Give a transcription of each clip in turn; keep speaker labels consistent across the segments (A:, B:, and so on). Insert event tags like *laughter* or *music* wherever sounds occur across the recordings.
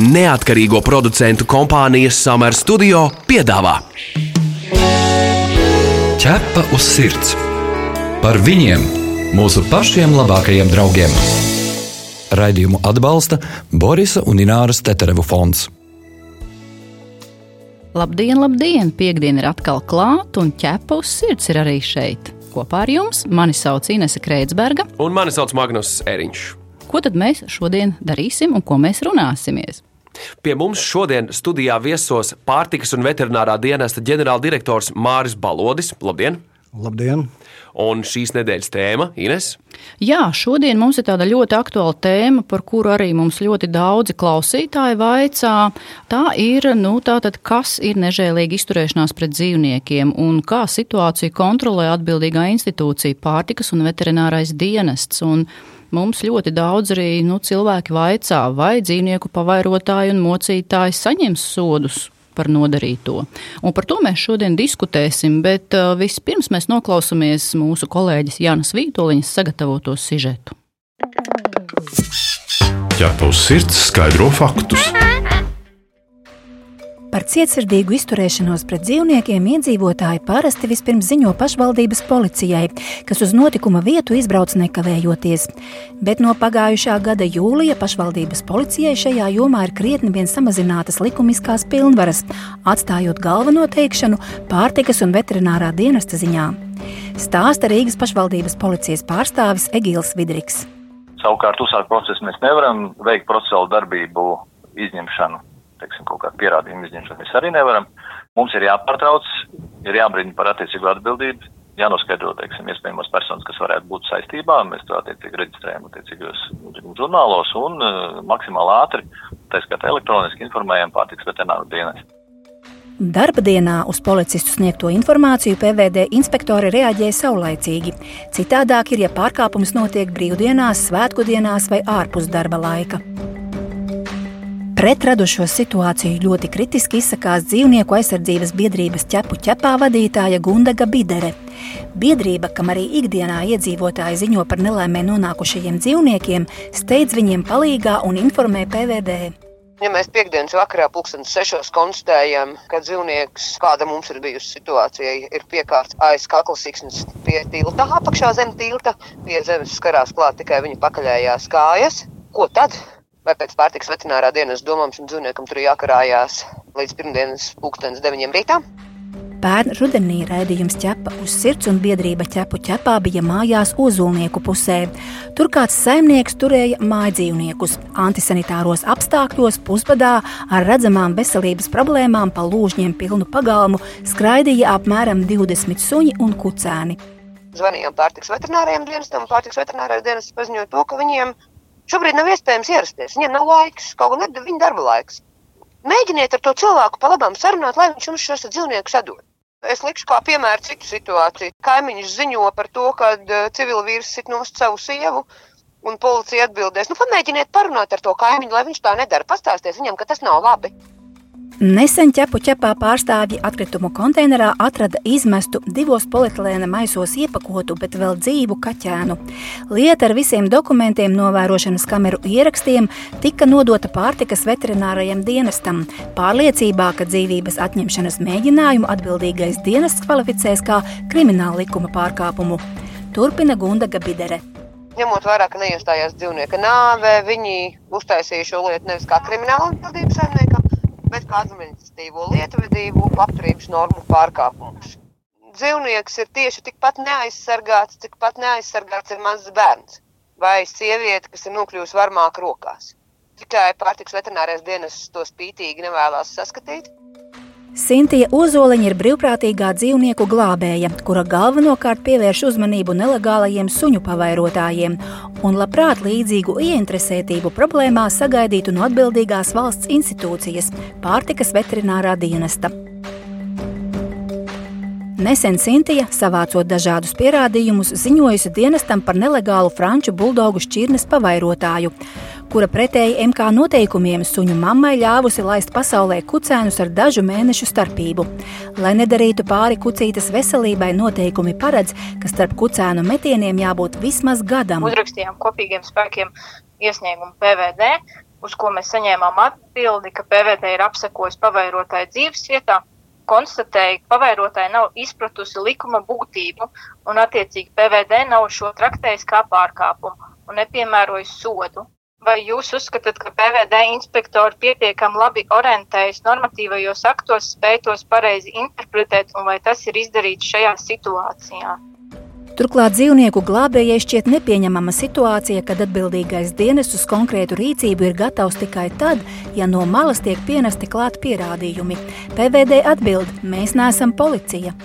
A: neatkarīgo producentu kompānijas Summer Studio piedāvā
B: Ķepa uz sirds par viņiem, mūsu pašiem labākajiem draugiem. Raidījumu atbalsta Borisa un Ināras Teterevu fonds.
C: Labdien, labdien! Piektdiena ir atkal klāta, un ķepa uz sirds ir arī šeit. Kopā ar jums mani sauc Inese Kreitsberga.
A: Un mani sauc Magnus Eriņš.
C: Ko tad mēs šodien darīsim un ko mēs runāsimies?
A: Pie mums šodien studijā viesos pārtikas un veterinārā dienesta ģenerāldirektors Māris Balodis. Labdien!
D: Labdien!
A: Un šīs nedēļas tēma Ines?
C: Jā, šodien mums ir tāda ļoti aktuāla tēma, par kuru arī mums ļoti daudzi klausītāji vaicā. Tā ir, nu, tātad, kas ir nežēlīga izturēšanās pret dzīvniekiem un kā situāciju kontrolē atbildīgā institūcija pārtikas un veterinārais dienests. Un mums ļoti daudz arī nu, cilvēki vaicā, vai dzīvnieku pavairotāji un mocītāji saņems sodus par nodarīto. Un par to mēs šodien diskutēsim, bet uh, vispirms mēs noklausāmies mūsu kolēģis Jānis Vītoliņas sagatavoto sižetu.
E: Ķepa uz sirds skaidro faktus.
F: Par cietsirdīgu izturēšanos pret dzīvniekiem iedzīvotāji parasti vispirms ziņo pašvaldības policijai, kas uz notikuma vietu izbrauc nekavējoties. Bet no pagājušā gada jūlija pašvaldības policijai šajā jomā ir krietni vien samazinātas likumiskās pilnvaras, atstājot galveno teikšanu pārtikas un veterinārā dienesta ziņā. Stāsta Rīgas pašvaldības policijas pārstāvis Egīls Vidriks.
G: Savukārt, uzsākt procesu mēs nevaram veikt procesuālu darbību izņemšanu teiksim, kaut kādu pierādījumu izņemšanu mēs arī nevaram. Mums ir jāpārtrauc, ir jābrīdina par attiecīgu atbildību, jānoskaidro, teiksim, iespējamos personas, kas varētu būt saistībā. Mēs to attiecīgi reģistrējam attiecīgos žurnālos un uh, maksimāli ātri, tā skaitā elektroniski informējam pārtiks veterināru dienestu.
F: Darba dienā uz policistu sniegto informāciju PVD inspektori reaģēja saulaicīgi. Citādāk ir, ja pārkāpums notiek brīvdienās, svētku dienās vai ārpus darba laika. Pret radušo situāciju ļoti kritiski izsakās dzīvnieku aizsardzības biedrības ķepu ķepā vadītāja Gundaga Bidere. Biedrība, kam arī ikdienā iedzīvotāji ziņo par nelaimē nonākušajiem dzīvniekiem, steidz viņiem palīgā un informē PVD.
H: Ja mēs piekdienas vakarā, pulkstenis sešos, konstatējam, ka dzīvnieks, kāda mums ir bijusi situācija, ir piekārts aiz kaklas siksnas pie tilta, apakšā zem tilta, pie zemes skarās klāt tikai viņa pakaļējās kājas, ko tad? Vai pēc pārtiks veterinārā dienas domām šim dzīvniekam tur jākarājās līdz pirmdienas pulkstenes deviņiem rītā.
F: Pērn rudenī raidījums ķepa uz sirds un biedrība ķepu ķepā bija mājās ozulnieku pusē. Tur kāds saimnieks turēja mājdzīvniekus. Antisanitāros apstākļos pusbadā ar redzamām veselības problēmām pa lūžņiem pilnu pagalmu skraidīja apmēram 20 suņi un kucēni.
H: Zvanījām pārtiks veterinārajiem dienestam, un pārtiks veterinārais dienests paziņoja to, ka viņiem Šobrīd nav iespējams ierasties. Viņiem nav laiks, kaut gan ir viņa darba laiks. Mēģiniet ar to cilvēku pa labām sarunāt, lai viņš jums šos dzīvniekus atdod. Es likšu kā piemēru citu situāciju. Kaimiņš ziņo par to, ka eh, civila vīrs sit nost savu sievu, un policija atbildēs, nu pamēģiniet parunāt ar to kaimiņu, lai viņš tā nedara. Pastāsties viņam, ka tas nav labi.
F: Nesen ķepu ķepā pārstāvji atkritumu konteinerā atrada izmestu divos polietilēna maisos iepakotu, bet vēl dzīvu kaķēnu. Lieta ar visiem dokumentiem, novērošanas kameru ierakstiem tika nodota pārtikas veterinārajam dienestam, pārliecībā, ka dzīvības atņemšanas mēģinājumu atbildīgais dienests kvalificēs kā krimināla likuma pārkāpumu. Turpina Gunda Gabidere.
H: Ņemot vērā, ka neiestājās dzīvnieka nāve, viņi uztaisīja šo lietu nevis kā kriminālu atbildību saimniekam, bet kā administratīvo lietvedību labturības normu pārkāpumus. Dzīvnieks ir tieši tikpat neaizsargāts, tikpat neaizsargāts ir mazs bērns vai sieviete, kas ir nokļuvusi varmāka rokās. Tikai pārtiks veterinārais dienas to spītīgi nevēlas saskatīt.
F: Sintija Ozoliņa ir brīvprātīgā dzīvnieku glābēja, kura galvenokārt pievērš uzmanību nelegālajiem suņu pavairotājiem un labprāt līdzīgu ieinteresētību problēmā sagaidītu no atbildīgās valsts institūcijas - pārtikas veterinārā dienesta. Nesen Sintija, savācot dažādus pierādījumus, ziņojusi dienestam par nelegālu franču buldogu šķirnes pavairotāju, kura pretēji MK noteikumiem suņu mammai ļāvusi laist pasaulē kucēnus ar dažu mēnešu starpību. Lai nedarītu pāri kucītes veselībai, noteikumi paredz, ka starp kucēnu metieniem jābūt vismaz gadam.
I: Uzrakstījām kopīgiem spēkiem iesniegumu PVD,
D: uz ko mēs saņēmām atbildi, ka PVD ir apsekojis pavairotāju dzīves vietā, konstatēja, ka pavairotāja nav izpratusi likuma būtību un attiecīgi PVD nav šo traktējis kā pārkāpumu un nepiemērojis sodu. Vai jūs uzskatāt, ka PVD inspektori pietiekami labi orientējas normatīvajos aktos, spēj tos pareizi interpretēt, un vai tas ir izdarīts šajā situācijā?
F: Turklāt dzīvnieku glābējai šķiet nepieņemama situācija, kad atbildīgais dienests uz konkrētu rīcību ir gatavs tikai tad, ja no malas tiek pienesti klāt pierādījumi. PVD atbild: Mēs neesam policija.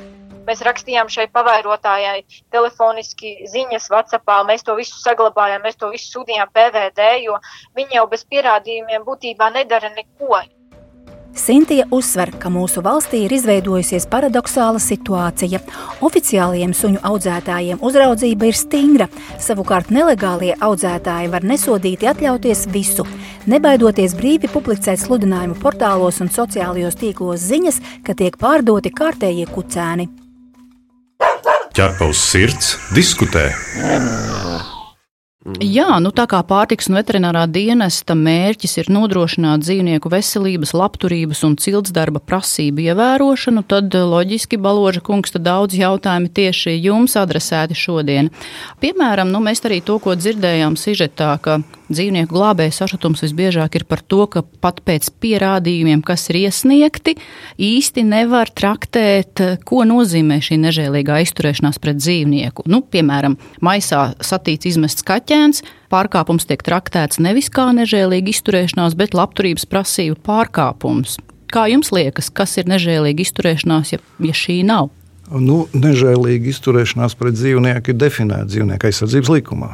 D: Mēs rakstījām šai pavairotājai telefoniski ziņas, WhatsApp, mēs to visu saglabājām, mēs to visu sūtījām PVD, jo viņi jau bez pierādījumiem būtībā nedara neko.
F: Sintija uzsver, ka mūsu valstī ir izveidojusies paradoxāla situācija. Oficiālajiem suņu audzētājiem uzraudzība ir stingra, savukārt nelegālie audzētāji var nesodīti atļauties visu, nebaidoties brīvi publicēt sludinājumu portālos un sociālajos tīklos ziņas, ka tiek pārdoti kārtējie kucēni.
E: Ķerpa uz sirds, diskutē.
C: Jā, nu tā kā pārtiks un veterinārā dienesta mērķis ir nodrošināt dzīvnieku veselības, labturības un ciltsdarba prasību ievērošanu, tad loģiski Baloža kungs daudz jautājumi tieši jums adresēti šodien. Piemēram, nu mēs arī to, ko dzirdējām sižetā, ka dzīvnieku glābēju sašutums visbiežāk ir par to, ka pat pēc pierādījumiem, kas ir iesniegti, īsti nevar traktēt, ko nozīmē šī nežēlīgā izturēšanās pret dzīvnieku. Nu, piemēram, maisā satīts izmests kaķēns, pārkāpums tiek traktēts nevis kā nežēlīga izturēšanās, bet labturības prasību pārkāpums. Kā jums liekas, kas ir nežēlīga izturēšanās, ja, ja šī nav?
I: Nu, nežēlīga izturēšanās pret dzīvnieku ir definēta dzīvnieku aizsardzības likumā.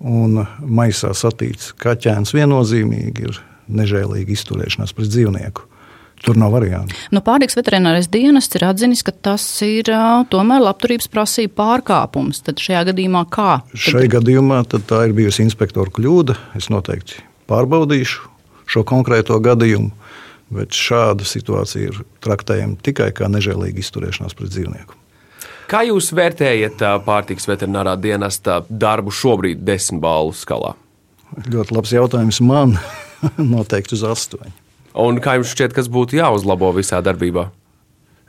I: Un maisā satīts kaķēns viennozīmīgi ir nežēlīga izturēšanās pret dzīvnieku. Tur nav variantu.
C: Nu, Pārtiks veterinārais dienests ir atzinis, ka tas ir tomēr labturības prasība pārkāpums. Tad šajā gadījumā kā?
I: Šajā gadījumā tā ir bijusi inspektora kļūda. Es noteikti pārbaudīšu šo konkrēto gadījumu, bet šāda situācija ir traktējama tikai kā nežēlīga izturēšanās pret dzīvnieku.
A: Kā jūs vērtējat pārtiks veterinārā dienesta darbu šobrīd, desmit balvu skalā?
I: Ļoti labs jautājums man. *laughs* Noteikti uz astoņu.
A: Un kā jums šķiet, kas būtu jāuzlabo visā darbībā?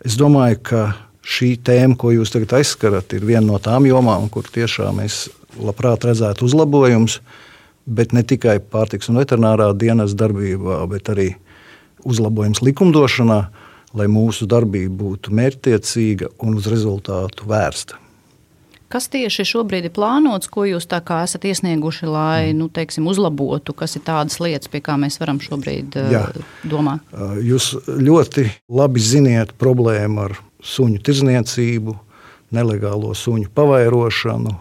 I: Es domāju, ka šī tēma, ko jūs tagad aizskarat, ir viena no tām jomām, kur tiešām es labprāt redzētu uzlabojumus, bet ne tikai pārtiks un veterinārā dienas darbībā, bet arī uzlabojums likumdošanā lai mūsu darbība būtu mērķtiecīga un uz rezultātu vērsta.
C: Kas tieši šobrīd ir plānots, ko jūs esat iesnieguši, lai nu, teiksim, uzlabotu, kas ir tādas lietas, pie kā mēs varam šobrīd Jā. domāt?
I: Jūs ļoti labi ziniet problēmu ar suņu tirzniecību, nelegālo suņu pavairošanu,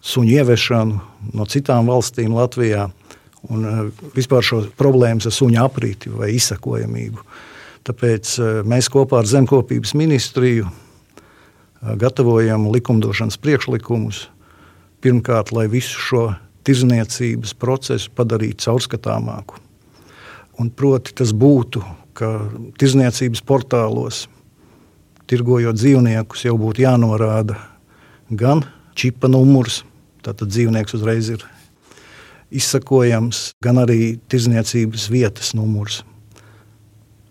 I: suņu ieviešanu no citām valstīm Latvijā un vispār šo problēmas ar suņu aprīti vai izsakojamību. Tāpēc eh, mēs kopā ar Zemkopības ministriju eh, gatavojam likumdošanas priekšlikumus. Pirmkārt, lai visu šo tirzniecības procesu padarītu caurskatāmāku. Un proti, tas būtu, ka tirzniecības portālos, tirgojot dzīvniekus, jau būtu jānorāda gan čipa numurs, tātad dzīvnieks uzreiz ir izsakojams, gan arī tirzniecības vietas numurs.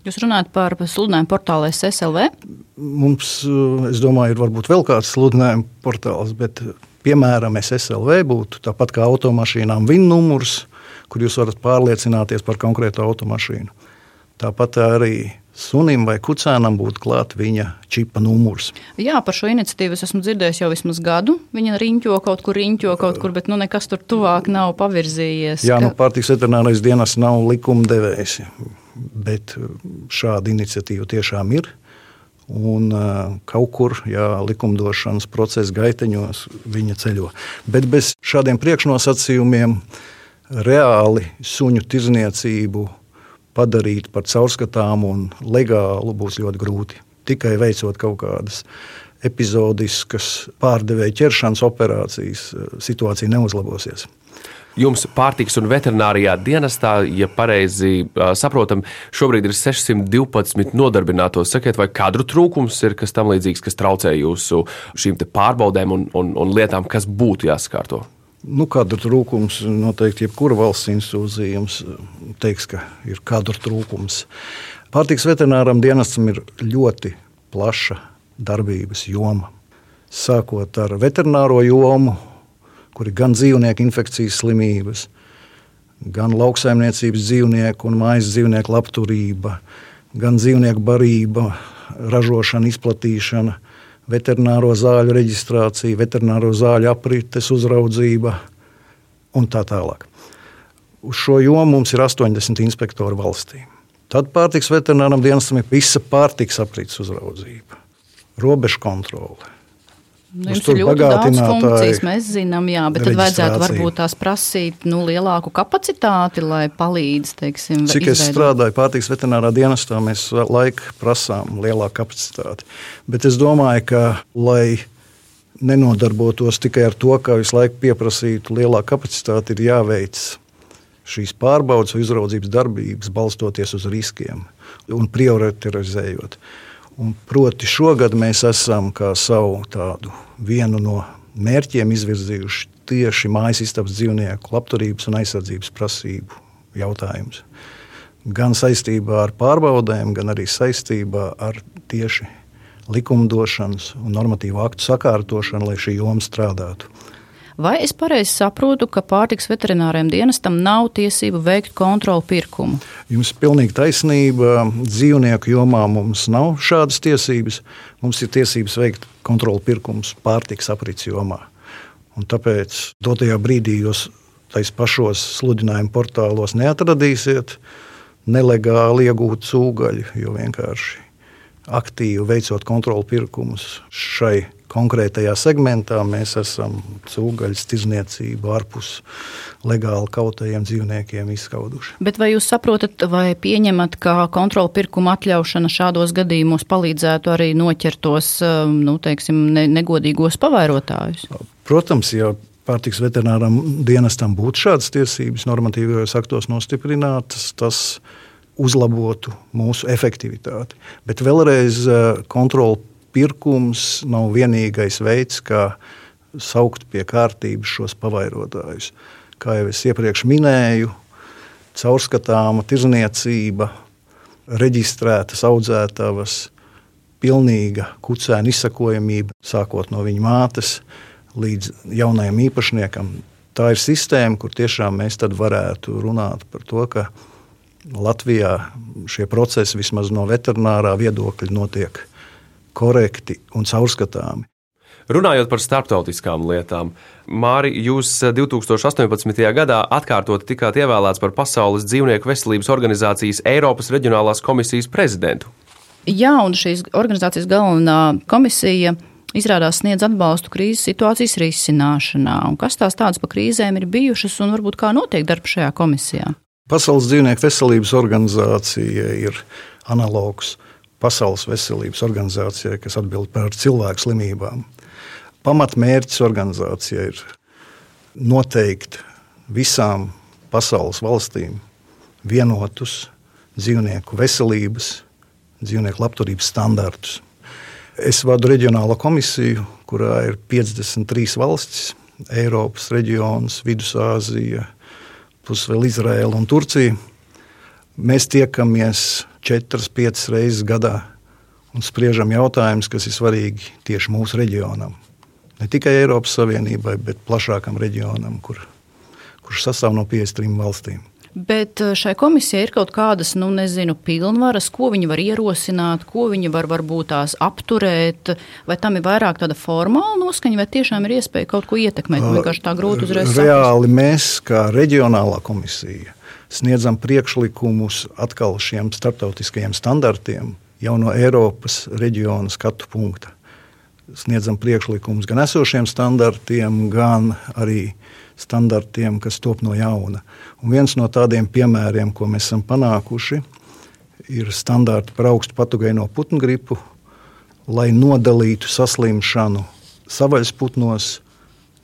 C: Jūs runājat par sludinājumu portālu SSLV?
I: Mums, eh, es domāju, ir varbūt vēl kāds sludinājuma portāls, bet piemēram SSLV būtu tāpat kā automašīnām VIN numurs, kur jūs varat pārliecināties par konkrētu automašīnu. Tāpat arī sunim vai kucēnam būtu klāts viņa čipa numurs.
C: Jā, par šo iniciatīvu es esmu dzirdējis jau vismaz gadu. Viņa riņķo kaut kur, riņķo kaut kur, bet nu, nekas tur tuvāk nav pavirzījies.
I: Jā, ka... nu, pārtiks veterinārais dienas nav likumdevējs bet uh, šāda iniciatīva tiešām ir. Un uh, kaut kur, jā, likumdošanas procesa gaiteņos viņa ceļo. Bet bez šādiem priekšnosacījumiem reāli suņu tirzniecību padarīt par caurskatāmu un legālu būs ļoti grūti. Tikai veicot kaut kādas epizodiskas pārdevēja ķeršanas operācijas, uh, situācija neuzlabosies.
A: Jums pārtiks un veterinārijā dienestā, ja pareizi saprotam, šobrīd ir 612 nodarbināto. Sakiet, vai kadru trūkums ir kas tam līdzīgs, kas traucē jūsu šīm pārbaudēm un, un, un lietām, kas būtu jāsakārto?
I: Nu, kadru trūkums noteikti jebkura valsts institūcija jums teiks, ka ir kadru trūkums. Pārtiks veterināram dienestam ir ļoti plaša darbības joma. Sākot ar veterināro jomu, kur ir gan dzīvnieku infekcijas slimības, gan lauksaimniecības dzīvnieku un mājas dzīvnieku labturība, gan dzīvnieku barība, ražošana, izplatīšana, veterināro zāļu reģistrācija, veterināro zāļu aprites uzraudzība un tā tālāk. Uz šo jomu mums ir 80 inspektori valstī. Tad pārtiks veterināram dienestam ir visa pārtiks aprits uzraudzība, robežu kontrole,
C: Nu, jums ir ļoti daudz funkcijas, mēs zinām, jā, bet tad vajadzētu varbūt tās prasīt nu, lielāku kapacitāti, lai palīdz, teiksim,
I: Cik izveidot. es strādāju pārtīks veterinārā dienestā, mēs laika prasām lielāku kapacitāti. Bet es domāju, ka, lai nenodarbotos tikai ar to, ka visu laiku pieprasītu lielāku kapacitāti, ir jāveic šīs pārbaudas vai uzraudzības darbības, balstoties uz riskiem un prioritizējot. Un proti, šogad mēs esam kā savu tādu vienu no mērķiem izvirzījuši tieši mājas istabas dzīvnieku labturības un aizsardzības prasību jautājumus. Gan saistībā ar pārbaudēm, gan arī saistībā ar tieši likumdošanas un normatīvu aktu sakārtošanu, lai šī joma strādātu.
C: Vai es pareizi saprotu, ka pārtiks veterināriem dienestam nav tiesību veikt kontrolu pirkumu?
I: Jums ir pilnīgi taisnība. Dzīvnieku jomā mums nav šādas tiesības. Mums ir tiesības veikt kontrolu pirkumus pārtiks aprits jomā. Un tāpēc dotajā brīdī jūs tais pašos sludinājumu portālos neatradīsiet nelegāli iegūtu cūgaļu, jo vienkārši aktīvi veicot kontrolu pirkumus šai konkrētajā segmentā mēs esam cūgaļas tirzniecību ārpus legāli kautajiem dzīvniekiem izskauduši.
C: Bet vai jūs saprotat vai pieņemat, ka kontrola pirkuma atļaušana šādos gadījumos palīdzētu arī noķert tos um, nu, teiksim, ne, negodīgos pavairotājus?
I: Protams, ja pārtiks veterināram dienestam būtu šādas tiesības normatīvajos aktos nostiprinātas, tas uzlabotu mūsu efektivitāti. Bet vēlreiz uh, kontrola pirkums nav vienīgais veids, kā saukt pie kārtības šos pavairotājus. Kā jau es iepriekš minēju, caurskatāma tirzniecība, reģistrētas audzētavas, pilnīga kucēna izsakojamība, sākot no viņa mātes līdz jaunajam īpašniekam. Tā ir sistēma, kur tiešām mēs varētu runāt par to, ka Latvijā šie procesi vismaz no veterinārā viedokļa notiek korekti un caurskatāmi.
A: Runājot par starptautiskām lietām, Māri, jūs 2018. Eh, gadā atkārtot tikāt ievēlēts par Pasaules dzīvnieku veselības organizācijas Eiropas reģionālās komisijas prezidentu.
C: Jā, un šīs organizācijas galvenā komisija izrādās sniedz atbalstu krīzes situācijas risināšanā. Un kas tās tādas pa krīzēm ir bijušas un varbūt kā notiek darbs šajā komisijā?
I: Pasaules dzīvnieku veselības organizācija ir analogs Pasaules veselības organizācijai, kas atbild par cilvēku slimībām. Pamatmērķis organizācijai ir noteikt visām pasaules valstīm vienotus dzīvnieku veselības, dzīvnieku labturības standartus. Es vadu reģionālo komisiju, kurā ir 53 valstis, Eiropas reģions, Vidusāzija, plus vēl Izraela un Turcija. Mēs tiekamies četras, piecas reizes gadā un spriežam jautājumus, kas ir svarīgi tieši mūsu reģionam. Ne tikai Eiropas Savienībai, bet plašākam reģionam, kur, kurš sastāv no 53 valstīm.
C: Bet eh, šai komisijai ir kaut kādas, nu, nezinu, pilnvaras, ko viņi var ierosināt, ko viņi var varbūt tās apturēt, vai tam ir vairāk tāda formāla noskaņa, vai tiešām ir iespēja kaut ko ietekmēt. Vienkārši tā grūti uzreiz.
I: Reāli saprast. mēs, kā reģionālā komisija, sniedzam priekšlikumus atkal šiem starptautiskajiem standartiem jau no Eiropas reģiona skatu punkta. Sniedzam priekšlikumus gan esošiem standartiem, gan arī standartiem, kas top no jauna. Un viens no tādiem piemēriem, ko mēs esam panākuši, ir standarti par augstu patogēno putnu gripu, lai nodalītu saslimšanu savaļas putnos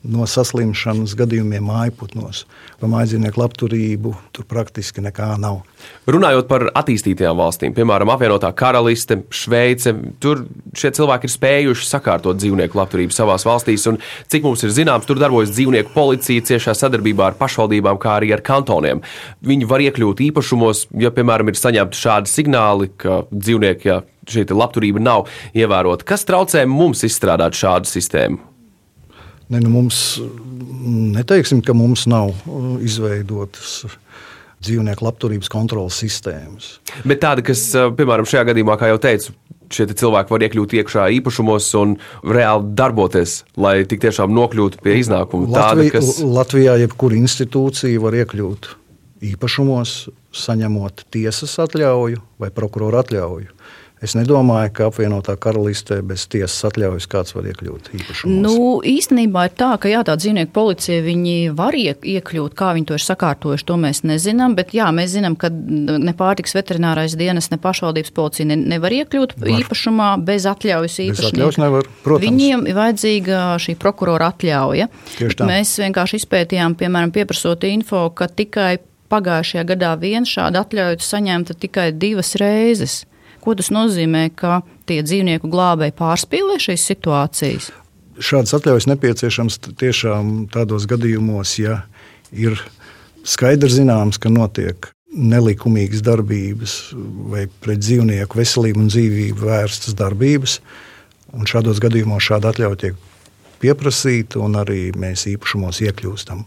I: no saslimšanas gadījumiem mājputnos. Par mājdzīvnieku labturību tur praktiski nekā nav.
A: Runājot par attīstītajām valstīm, piemēram, apvienotā karaliste, Šveice, tur šie cilvēki ir spējuši sakārtot dzīvnieku labturību savās valstīs. Cik mums ir zināms, tur darbojas dzīvnieku policija ciešā sadarbībā ar pašvaldībām, kā arī ar kantoniem. Viņi var iekļūt īpašumos, ja, piemēram, ir saņemti šādi signāli, ka dzīvnieki, ja šī labturība nav ievērota. Kas traucē mums izstrādāt šādu sistēmu?
I: Ne, nu mums, neteiksim, ka mums nav uh, izveidotas dzīvnieku labturības kontrolas sistēmas.
A: Bet tāda, kas, uh, piemēram, šajā gadījumā, kā jau teicu, šie cilvēki var iekļūt iekšā īpašumos un reāli darboties, lai tik tiešām nokļūtu pie iznākuma.
I: Latvijā, tāda, kas... Latvijā jebkura institūcija var iekļūt īpašumos, saņemot tiesas atļauju vai prokuroru atļauju. Es nedomāju, ka apvienotā karalistē bez tiesas atļaujas kāds var iekļūt īpašumos.
C: Nu, īstenībā ir tā, ka jā, tā dzīvnieku policija var iekļūt, kā viņi to ir sakārtojuši, to mēs nezinām. Bet jā, mēs zinām, ka ne pārtiks veterinārais dienas, ne pašvaldības policija ne, nevar iekļūt var. īpašumā bez atļaujas
I: īpašnieka.
C: Viņiem ir vajadzīga šī prokurora atļauja. Mēs vienkārši izpētījām, piemēram, pieprasot info, ka tikai pagājušajā gadā vien šāda atļauja saņemta tikai divas reizes. Ko tas nozīmē, ka tie dzīvnieku glābēji pārspīlē šīs situācijas?
I: Šādas atļaujas nepieciešams tiešām tādos gadījumos, ja ir skaidrs zināms, ka notiek nelikumīgas darbības vai pret dzīvnieku veselību un dzīvību vērstas darbības. Un šādos gadījumos šāda atļauja tiek pieprasīta, un arī mēs īpašumos iekļūstam.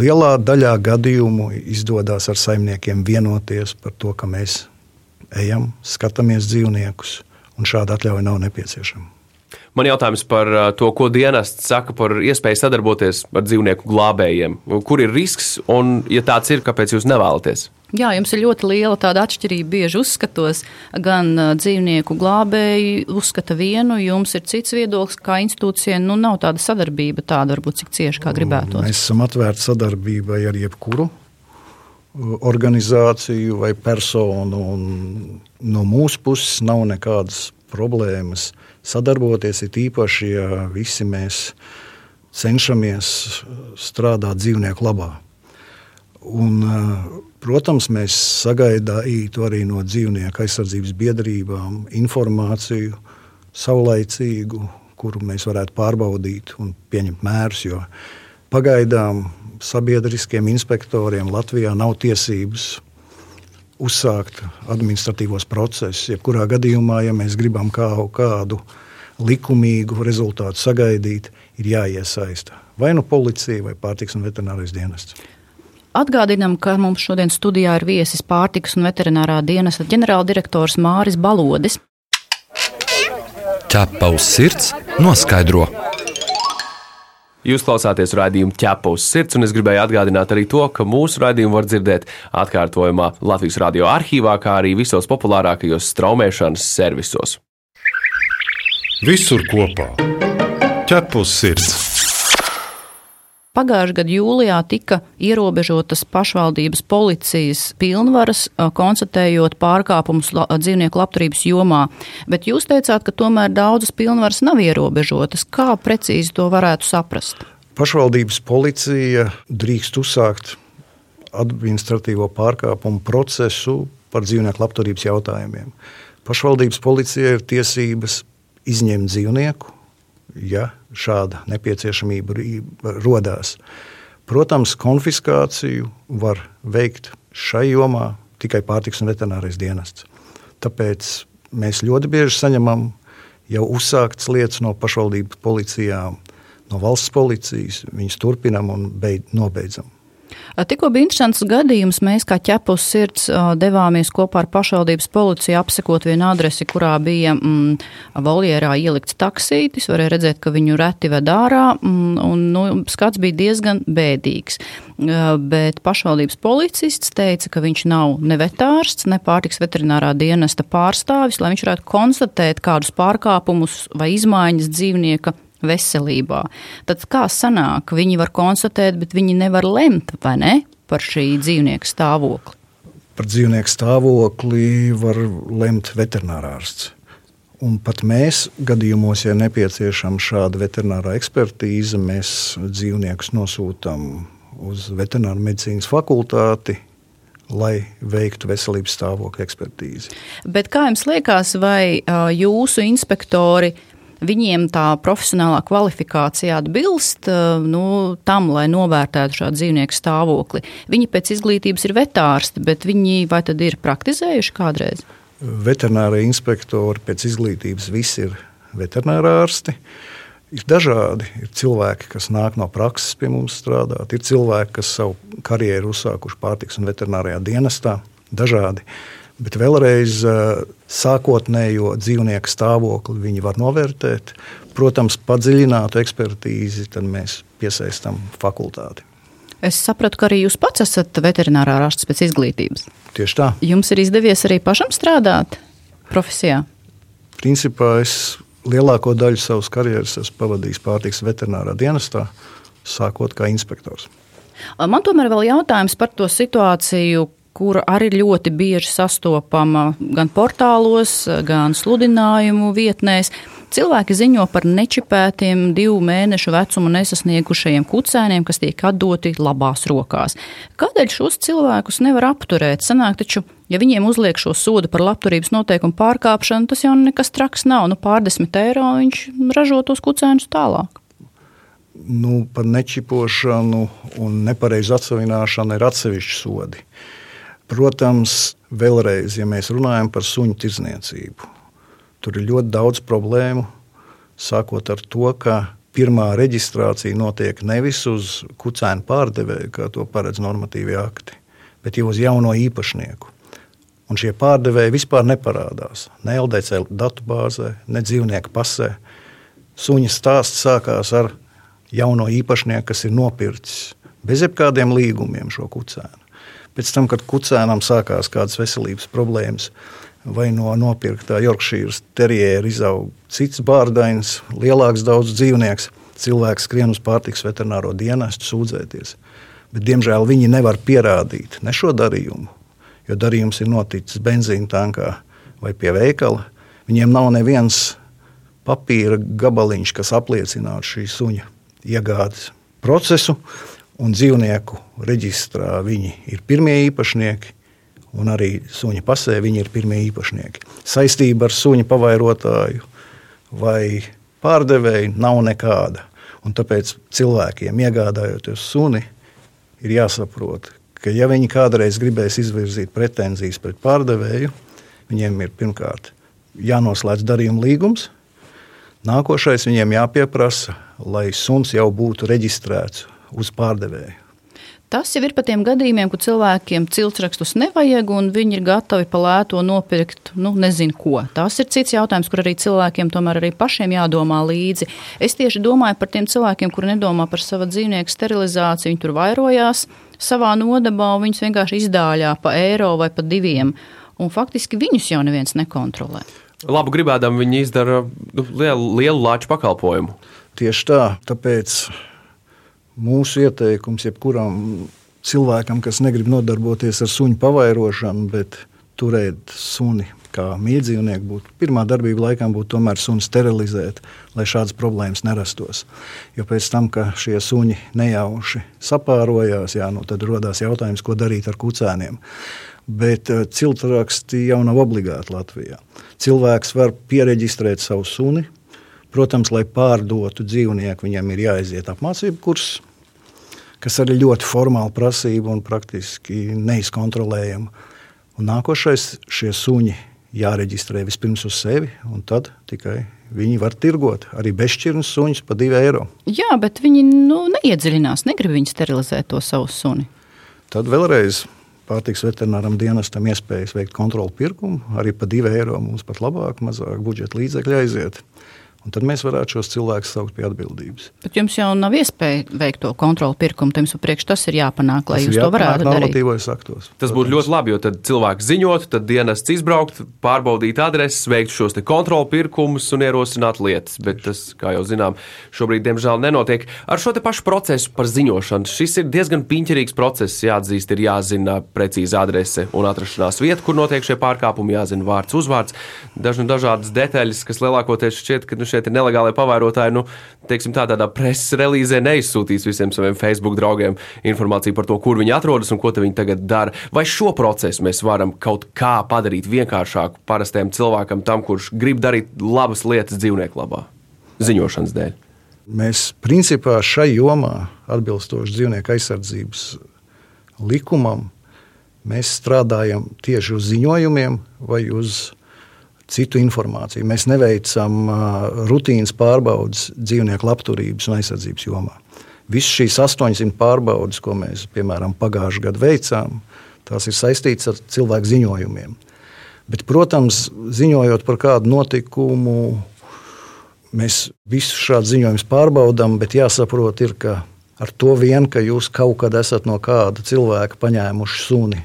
I: Lielā daļā gadījumu izdodas ar saimniekiem vienoties par to, ka mēs ejam, skatāmies dzīvniekus, un šāda atļauja nav nepieciešama.
A: Man jautājums par uh, to, ko dienests saka par iespēju sadarboties ar dzīvnieku glābējiem. Kur ir risks, un, ja tāds ir, kāpēc jūs nevēlaties?
C: Jā, jums ir ļoti liela tāda atšķirība. Bieži uzskatos, gan uh, dzīvnieku glābēji uzskata vienu, jums ir cits viedoklis, kā institūcijai. Nu, nav tāda sadarbība tāda, varbūt cik cieši kā gribētu.
I: Mēs esam atvērti sadarbībai ar jebkuru organizāciju vai personu. No mūsu puses nav nekādas problēmas sadarboties, it īpaši, ja visi mēs cenšamies strādāt dzīvnieku labā. Un, protams, mēs sagaidām arī no dzīvnieku aizsardzības biedrībām informāciju, saulaicīgu, kuru mēs varētu pārbaudīt un pieņemt mērus. Pagaidām sabiedriskiem inspektoriem Latvijā nav tiesības uzsākt administratīvos procesus. Jebkurā gadījumā, ja mēs gribam kaut kādu likumīgu rezultātu sagaidīt, ir jāiesaista vai nu policija, vai pārtiks un veterinārais dienests.
C: Atgādinām, ka mums šodien studijā ir viesis pārtikas un veterinārā dienesta ģenerāldirektors Māris Balodis.
B: Ķepa uz sirds noskaidro.
A: Jūs klausāties raidījumu ķepa uz sirds, un es gribēju atgādināt arī to, ka mūsu raidījumu var dzirdēt atkārtojumā Latvijas radio arhīvā, kā arī visos populārākajos straumēšanas servisos.
E: Visur kopā - ķepa uz sirds!
C: Pagājušā gada jūlijā tika ierobežotas pašvaldības policijas pilnvaras, konstatējot pārkāpumus dzīvnieku labturības jomā. Bet jūs teicāt, ka tomēr daudzas pilnvaras nav ierobežotas. Kā precīzi to varētu saprast?
I: Pašvaldības policija drīkst uzsākt administratīvo pārkāpumu procesu par dzīvnieku labturības jautājumiem. Pašvaldības policija ir tiesības izņemt dzīvnieku, ja šāda nepieciešamība rodās. Protams, konfiskāciju var veikt šai jomā tikai pārtiks un veterinārais dienests. Tāpēc mēs ļoti bieži saņemam jau uzsāktas lietas no pašvaldību policijām, no valsts policijas. Viņus turpinam un beid, nobeidzam.
C: Tikko bija interesants gadījums. Mēs kā ķepus sirds devāmies kopā ar pašvaldības policiju apsekot vienu adresi, kurā bija mm, voljerā ielikts taksītis. Varēja redzēt, ka viņu reti ved ārā, mm, un nu, skats bija diezgan bēdīgs. Bet pašvaldības policists teica, ka viņš nav ne vetārsts, ne pārtiks veterinārā dienesta pārstāvis, lai viņš varētu konstatēt kādus pārkāpumus vai izmaiņas dzīvnieka veselībā. Tad kā sanāk, viņi var konstatēt, bet viņi nevar lemt ne, par šī dzīvnieka stāvokli?
I: Par dzīvnieku stāvokli var lemt veterinārārsts. Un pat mēs gadījumos, ja nepieciešama šāda veterinārā ekspertīze, mēs dzīvniekus nosūtām uz veterināru medicīnas fakultāti, lai veiktu veselības stāvokļa ekspertīzi.
C: Bet kā jums liekas, vai jūsu inspektori viņiem tā profesionālā kvalifikācija atbilst nu, tam, lai novērtētu šādu dzīvnieku stāvokli? Viņi pēc izglītības ir vetārsti, bet viņi vai tad ir praktizējuši kādreiz?
I: Veterinārie inspektori pēc izglītības visi ir veterinārārsti. ārsti ir dažādi. Ir cilvēki, kas nāk no prakses pie mums strādāt, ir cilvēki, kas savu karjeru uzsākuši pārtiks un veterinārijā dienestā. Dažādi. Bet vēlreiz sākotnējo dzīvnieku stāvokli viņi var novērtēt. Protams, padziļinātu ekspertīzi mēs piesaistām fakultāti.
C: Es sapratu, ka arī jūs pats esat veterinārā ārsts pēc izglītības.
I: Tieši tā.
C: Jums ir izdevies arī pašam strādāt profesijā?
I: Principā es lielāko daļu savas karjeras esmu pavadījis pārtiks veterinārā dienestā, sākot kā inspektors.
C: Man tomēr vēl jautājums par to situāciju, kura arī ļoti bieži sastopama gan portālos, gan sludinājumu vietnēs. Cilvēki ziņo par nečipētiem divu mēnešu vecumu nesasniegušajiem kucēniem, kas tiek atdoti labās rokās. Kādēļ šos cilvēkus nevar apturēt? Sanāk taču, ja viņiem uzliek šo sodu par labturības noteikumu pārkāpšanu, tas jau nekas traks nav. Nu, pārdesmit eiro viņš ražo tos kucēnus tālāk.
I: Nu, par nečipošanu un nepareizu atsevināšanu ir atsevišķi sodi. Protams, vēlreiz, ja mēs runājam par suņu tirdzniecību, Tur ir ļoti daudz problēmu, sākot ar to, ka pirmā reģistrācija notiek nevis uz kucēnu pārdevēju, kā to paredz normatīvie akti, bet jau uz jauno īpašnieku. Un šie pārdevēji vispār neparādās ne LDC datubāzē, ne dzīvnieku pasē. Suņa stāsts sākās ar jauno īpašnieku, kas ir nopircis bez jebkādiem līgumiem šo kucēnu. Pēc tam, kad kucēnam sākās kādas veselības problēmas, vai no nopirktā Yorkšīras terjera izaug cits bārdains, lielāks daudz dzīvnieks. Cilvēks skrien uz pārtiks veterināro dienestu sūdzēties. Bet, diemžēl viņi nevar pierādīt ne šo darījumu, jo darījums ir noticis benzīna tankā vai pie veikala. Viņiem nav neviens papīra gabaliņš, kas apliecinātu šī suņa iegādes procesu, un dzīvnieku reģistrā viņi ir pirmie īpašnieki un arī suņa pasē viņi ir pirmie īpašnieki. Saistība ar suņa pavairotāju vai pārdevēju nav nekāda. Un tāpēc cilvēkiem, iegādājoties suni, ir jāsaprot, ka, ja viņi kādreiz gribēs izvirzīt pretenzijas pret pārdevēju, viņiem ir pirmkārt jānoslēdz darījuma līgums. Nākošais viņiem jāpieprasa, lai suns jau būtu reģistrēts uz pārdevēju.
C: Tas jau ir par tiem gadījumiem, kur cilvēkiem ciltsrakstus nevajag, un viņi ir gatavi pa lēto nopirkt, nu, nezinu ko. Tas ir cits jautājums, kur arī cilvēkiem tomēr arī pašiem jādomā līdzi. Es tieši domāju par tiem cilvēkiem, kuri nedomā par savu dzīvnieku sterilizāciju. Viņi tur vairojās savā nodabā, un viņus vienkārši izdāļā pa eiro vai pa diviem. Un faktiski viņus jau neviens nekontrolē.
A: Labu gribēdam, viņi izdara nu, lielu, lielu lāču pakalpojumu.
I: Tieši tā, tāpēc mūsu ieteikums jebkuram cilvēkam, kas negrib nodarboties ar suņu pavairošanu, bet turēt suni kā mīļdzīvnieku, būtu pirmā darbība laikam būtu tomēr suni sterilizēt, lai šādas problēmas nerastos. Jo pēc tam, ka šie suņi nejauši sapārojās, jā, nu, tad radās jautājums, ko darīt ar kucēniem. Bet uh, ciltraksti jau nav obligāti Latvijā. Cilvēks var pieregistrēt savu suni, Protams, lai pārdotu dzīvnieku, viņam ir jāiziet apmācību kurs, kas arī ļoti formāli prasība un praktiski neizkontrolējama. Un nākošais šie suņi jāreģistrē vispirms uz sevi, un tad tikai viņi var tirgot arī bezšķirnes suņus par 2 eiro.
C: Jā, bet viņi nu, neiedziļinās, negrib viņi sterilizēt to savu suni.
I: Tad vēlreiz pārtiks veterināram dienestam iespējas veikt kontrolu pirkumu. Arī par 2 eiro mums pat labāk, mazāk budžeta līdzekļu aiziet. Un tad mēs varētu šos cilvēkus saukt pie atbildības.
C: Bet jums jau nav iespēja veikt to kontroli pirkumu. Jums priekš tas ir jāpanāk, lai tas jūs to varētu darīt.
I: Aktos,
A: tas būtu ļoti labi, jo tad cilvēks ziņot, tad dienests izbraukt, pārbaudīt adreses, veikt šos kontroli pirkumus un ierosināt lietas. Bet tas, kā jau zinām, šobrīd diemžēl nenotiek. Ar šo pašu procesu par ziņošanu šis ir diezgan piņķerīgs process. Jāatzīst, ir jāzina precīza adrese un atrašanās vieta, kur notiek šie pārkāpumi, jāzina vārds, uzvārds, dažna dažādas detaļas, kas lielākoties šķiet, ka nu, šeit ir nelegāli pavairotāji, nu, teiksim, tā, tādā preses relīzē neizsūtīs visiem saviem Facebook draugiem informāciju par to, kur viņi atrodas un ko viņi tagad dara. Vai šo procesu mēs varam kaut kā padarīt vienkāršāku parastajam cilvēkam, tam, kurš grib darīt labas lietas dzīvnieku labā, ziņošanas dēļ?
I: Mēs principā šai jomā, atbilstoši dzīvnieku aizsardzības likumam, mēs strādājam tieši uz ziņojumiem vai uz citu informāciju. Mēs neveicam rutīnas pārbaudas dzīvnieku labturības un aizsardzības jomā. Visas šīs 800 pārbaudas, ko mēs piemēram pagājušajā gadā veicām, tās ir saistītas ar cilvēku ziņojumiem. Bet, protams, ziņojot par kādu notikumu, mēs visus šādus ziņojumus pārbaudām, bet jāsaprot, ir, ka ar to vien, ka jūs kaut kad esat no kāda cilvēka paņēmuši suni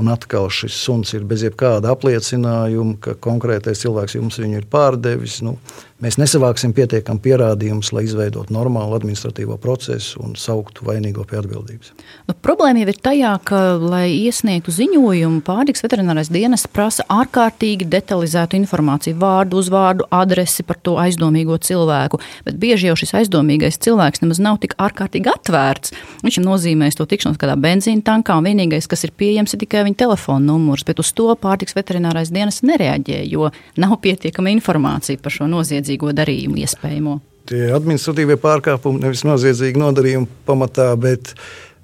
I: Un atkal šis suns ir bez jebkāda apliecinājuma, ka konkrētais cilvēks jums viņu ir pārdevis. Nu, mēs nesavāksim pietiekami pierādījumus, lai izveidotu normālu administratīvo procesu un sauktu vainīgo pie atbildības.
C: Nu, problēma jau ir tajā, ka, lai iesniegtu ziņojumu, pārtiks veterinārais dienas prasa ārkārtīgi detalizētu informāciju, vārdu, uzvārdu, adresi par to aizdomīgo cilvēku. Bet bieži jau šis aizdomīgais cilvēks nemaz nav tik ārkārtīgi atvērts. Viņš ir nozīmējis to tikšanos kādā benzīna tankā, un vienīgais, kas ir pieejams, ir tikai viņa telefona numurs, bet uz to pārtiks veterinārais dienas nereaģē, jo nav pietiekama informācija par šo noziedzīgo darījumu iespējamo.
I: Tie administratīvie pārkāpumi nevis noziedzīgi nodarījumi pamatā, bet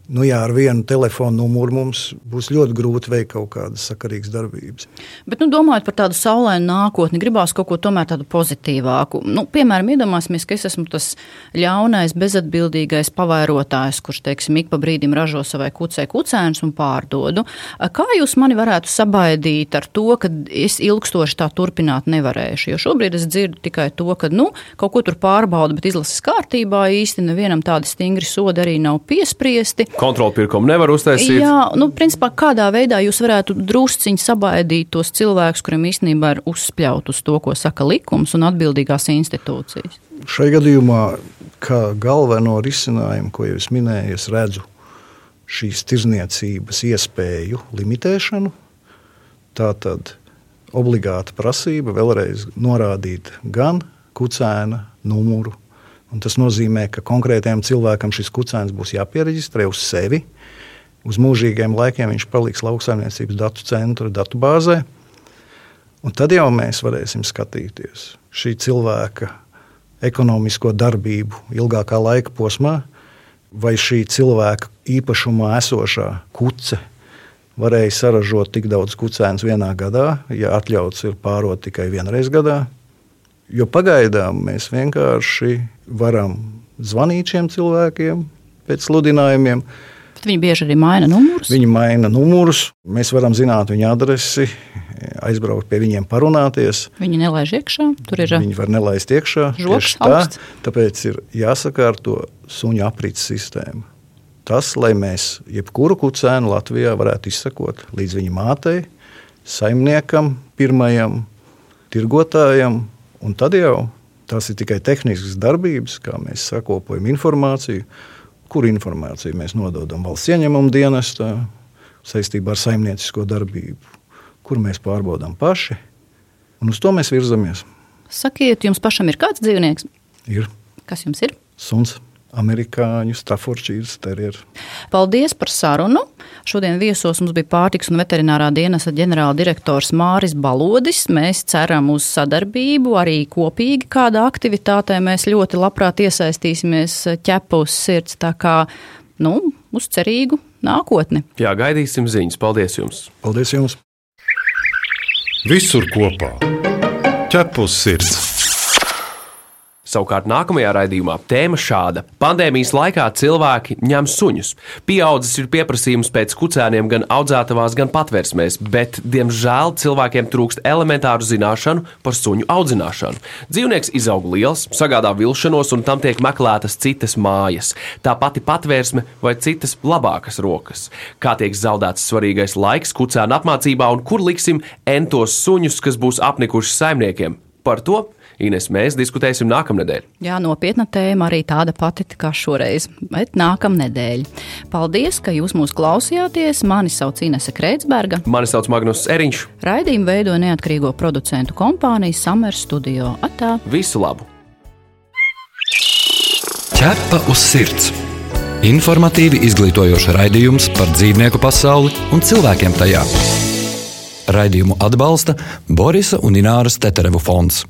I: nu jā, ar vienu telefonu numuru mums būs ļoti grūti veikt kaut kādas sakarīgas darbības.
C: Bet, nu, domājot par tādu saulainu nākotni, gribās kaut ko tādu pozitīvāku. Nu, piemēram, iedomāsimies, ka es esmu tas ļaunais, bezatbildīgais pavairotājs, kurš, teiksim, ik pa brīdim ražo savai kucei kucēnus un pārdodu. Kā jūs mani varētu sabaidīt ar to, ka es ilgstoši tā turpināt nevarēšu? Jo šobrīd es dzirdu tikai to, ka, nu, kaut ko tur pārbauda, bet izlases kārtībā īsti nevienam tādi stingri sodi arī nav piespriesti
A: kontrolpirkumu nevar uztaisīt.
C: Jā, nu, principā, kādā veidā jūs varētu drusciņi sabaidīt tos cilvēkus, kuriem īstenībā ir uzspļaut uz to, ko saka likums un atbildīgās institūcijas?
I: Šai gadījumā, kā galveno risinājumu, ko jau es minēju, es redzu šīs tirzniecības iespēju limitēšanu. Tā tad obligāta prasība vēlreiz norādīt gan kucēna numuru, Un tas nozīmē, ka konkrētajam cilvēkam šis kucēns būs jāpiereģistrē uz sevi. Uz mūžīgiem laikiem viņš paliks lauksaimniecības datu centra datubāzē. Un tad jau mēs varēsim skatīties šī cilvēka ekonomisko darbību ilgākā laika posmā, vai šī cilvēka īpašumā esošā kuce varēja saražot tik daudz kucēnu vienā gadā, ja atļauts ir pārot tikai vienreiz gadā. Jo pagaidām mēs vienkārši varam zvanīt šiem cilvēkiem pēc sludinājumiem.
C: Bet viņi bieži arī maina numurus.
I: Viņi maina numurus. Mēs varam zināt viņa adresi, aizbraukt pie viņiem, parunāties.
C: Viņi nelaiž iekšā. Ir
I: viņi var nelaist iekšā.
C: Žoks, tā,
I: tāpēc ir jāsakārto suņu aprits sistēma. Tas, lai mēs jebkuru kucēnu Latvijā varētu izsekot līdz viņa mātei, saimniekam, pirmajam tirgotājam, un tad jau Tās ir tikai tehniskas darbības, kā mēs sakopojam informāciju, kur informāciju mēs nododam valsts ieņemumu dienestā saistībā ar saimniecisko darbību, kur mēs pārbaudām paši, un uz to mēs virzamies.
C: Sakiet, jums pašam ir kāds dzīvnieks?
I: Ir.
C: Kas jums ir?
I: Suns amerikāņu Staffordshire terrieru.
C: Paldies par sarunu. Šodien viesos mums bija pārtiks un veterinārā dienesta ģenerāldirektors Māris Balodis. Mēs ceram uz sadarbību, arī kopīgi kādā aktivitātē mēs ļoti labprāt iesaistīsimies ķepa uz sirds, tā kā, nu, uz cerīgu nākotni.
A: Jā, gaidīsim ziņas. Paldies jums!
I: Paldies jums!
E: Visur kopā ķepa uz sirds!
A: Savukārt nākamajā raidījumā tēma šāda: Pandēmijas laikā cilvēki ņem suņus. Pieaudzis ir pieprasījums pēc kucēniem gan audzētavās, gan patvērsmēs, bet, diemžēl, cilvēkiem trūkst elementāru zināšanu par suņu audzināšanu. Dzīvnieks izaug liels, sagādā vilšanos, un tam tiek meklētas citas mājas, tā pati patvērsme vai citas labākas rokas. Kā tiek zaudēts svarīgais laiks kucēnu apmācībā un kur liksim entos suņus, kas būs apnikuši saimniekiem? Par to Ines, mēs diskutēsim nākamnedēļ.
C: Jā, nopietna tēma arī tāda pati kā šoreiz, bet nākamnedēļ. Paldies, ka jūs mūs klausījāties. Mani sauc Inese Kreitsberga.
A: Mani sauc Magnus Eriņš.
C: Raidījumu veido neatkarīgo producentu kompānija Summer Studio. Atā.
A: Visu labu!
B: Ķepa uz sirds! Informatīvi izglītojoši raidījums par dzīvnieku pasauli un cilvēkiem tajā. Raidījumu atbalsta Borisa un Ināras Teterevu fonds.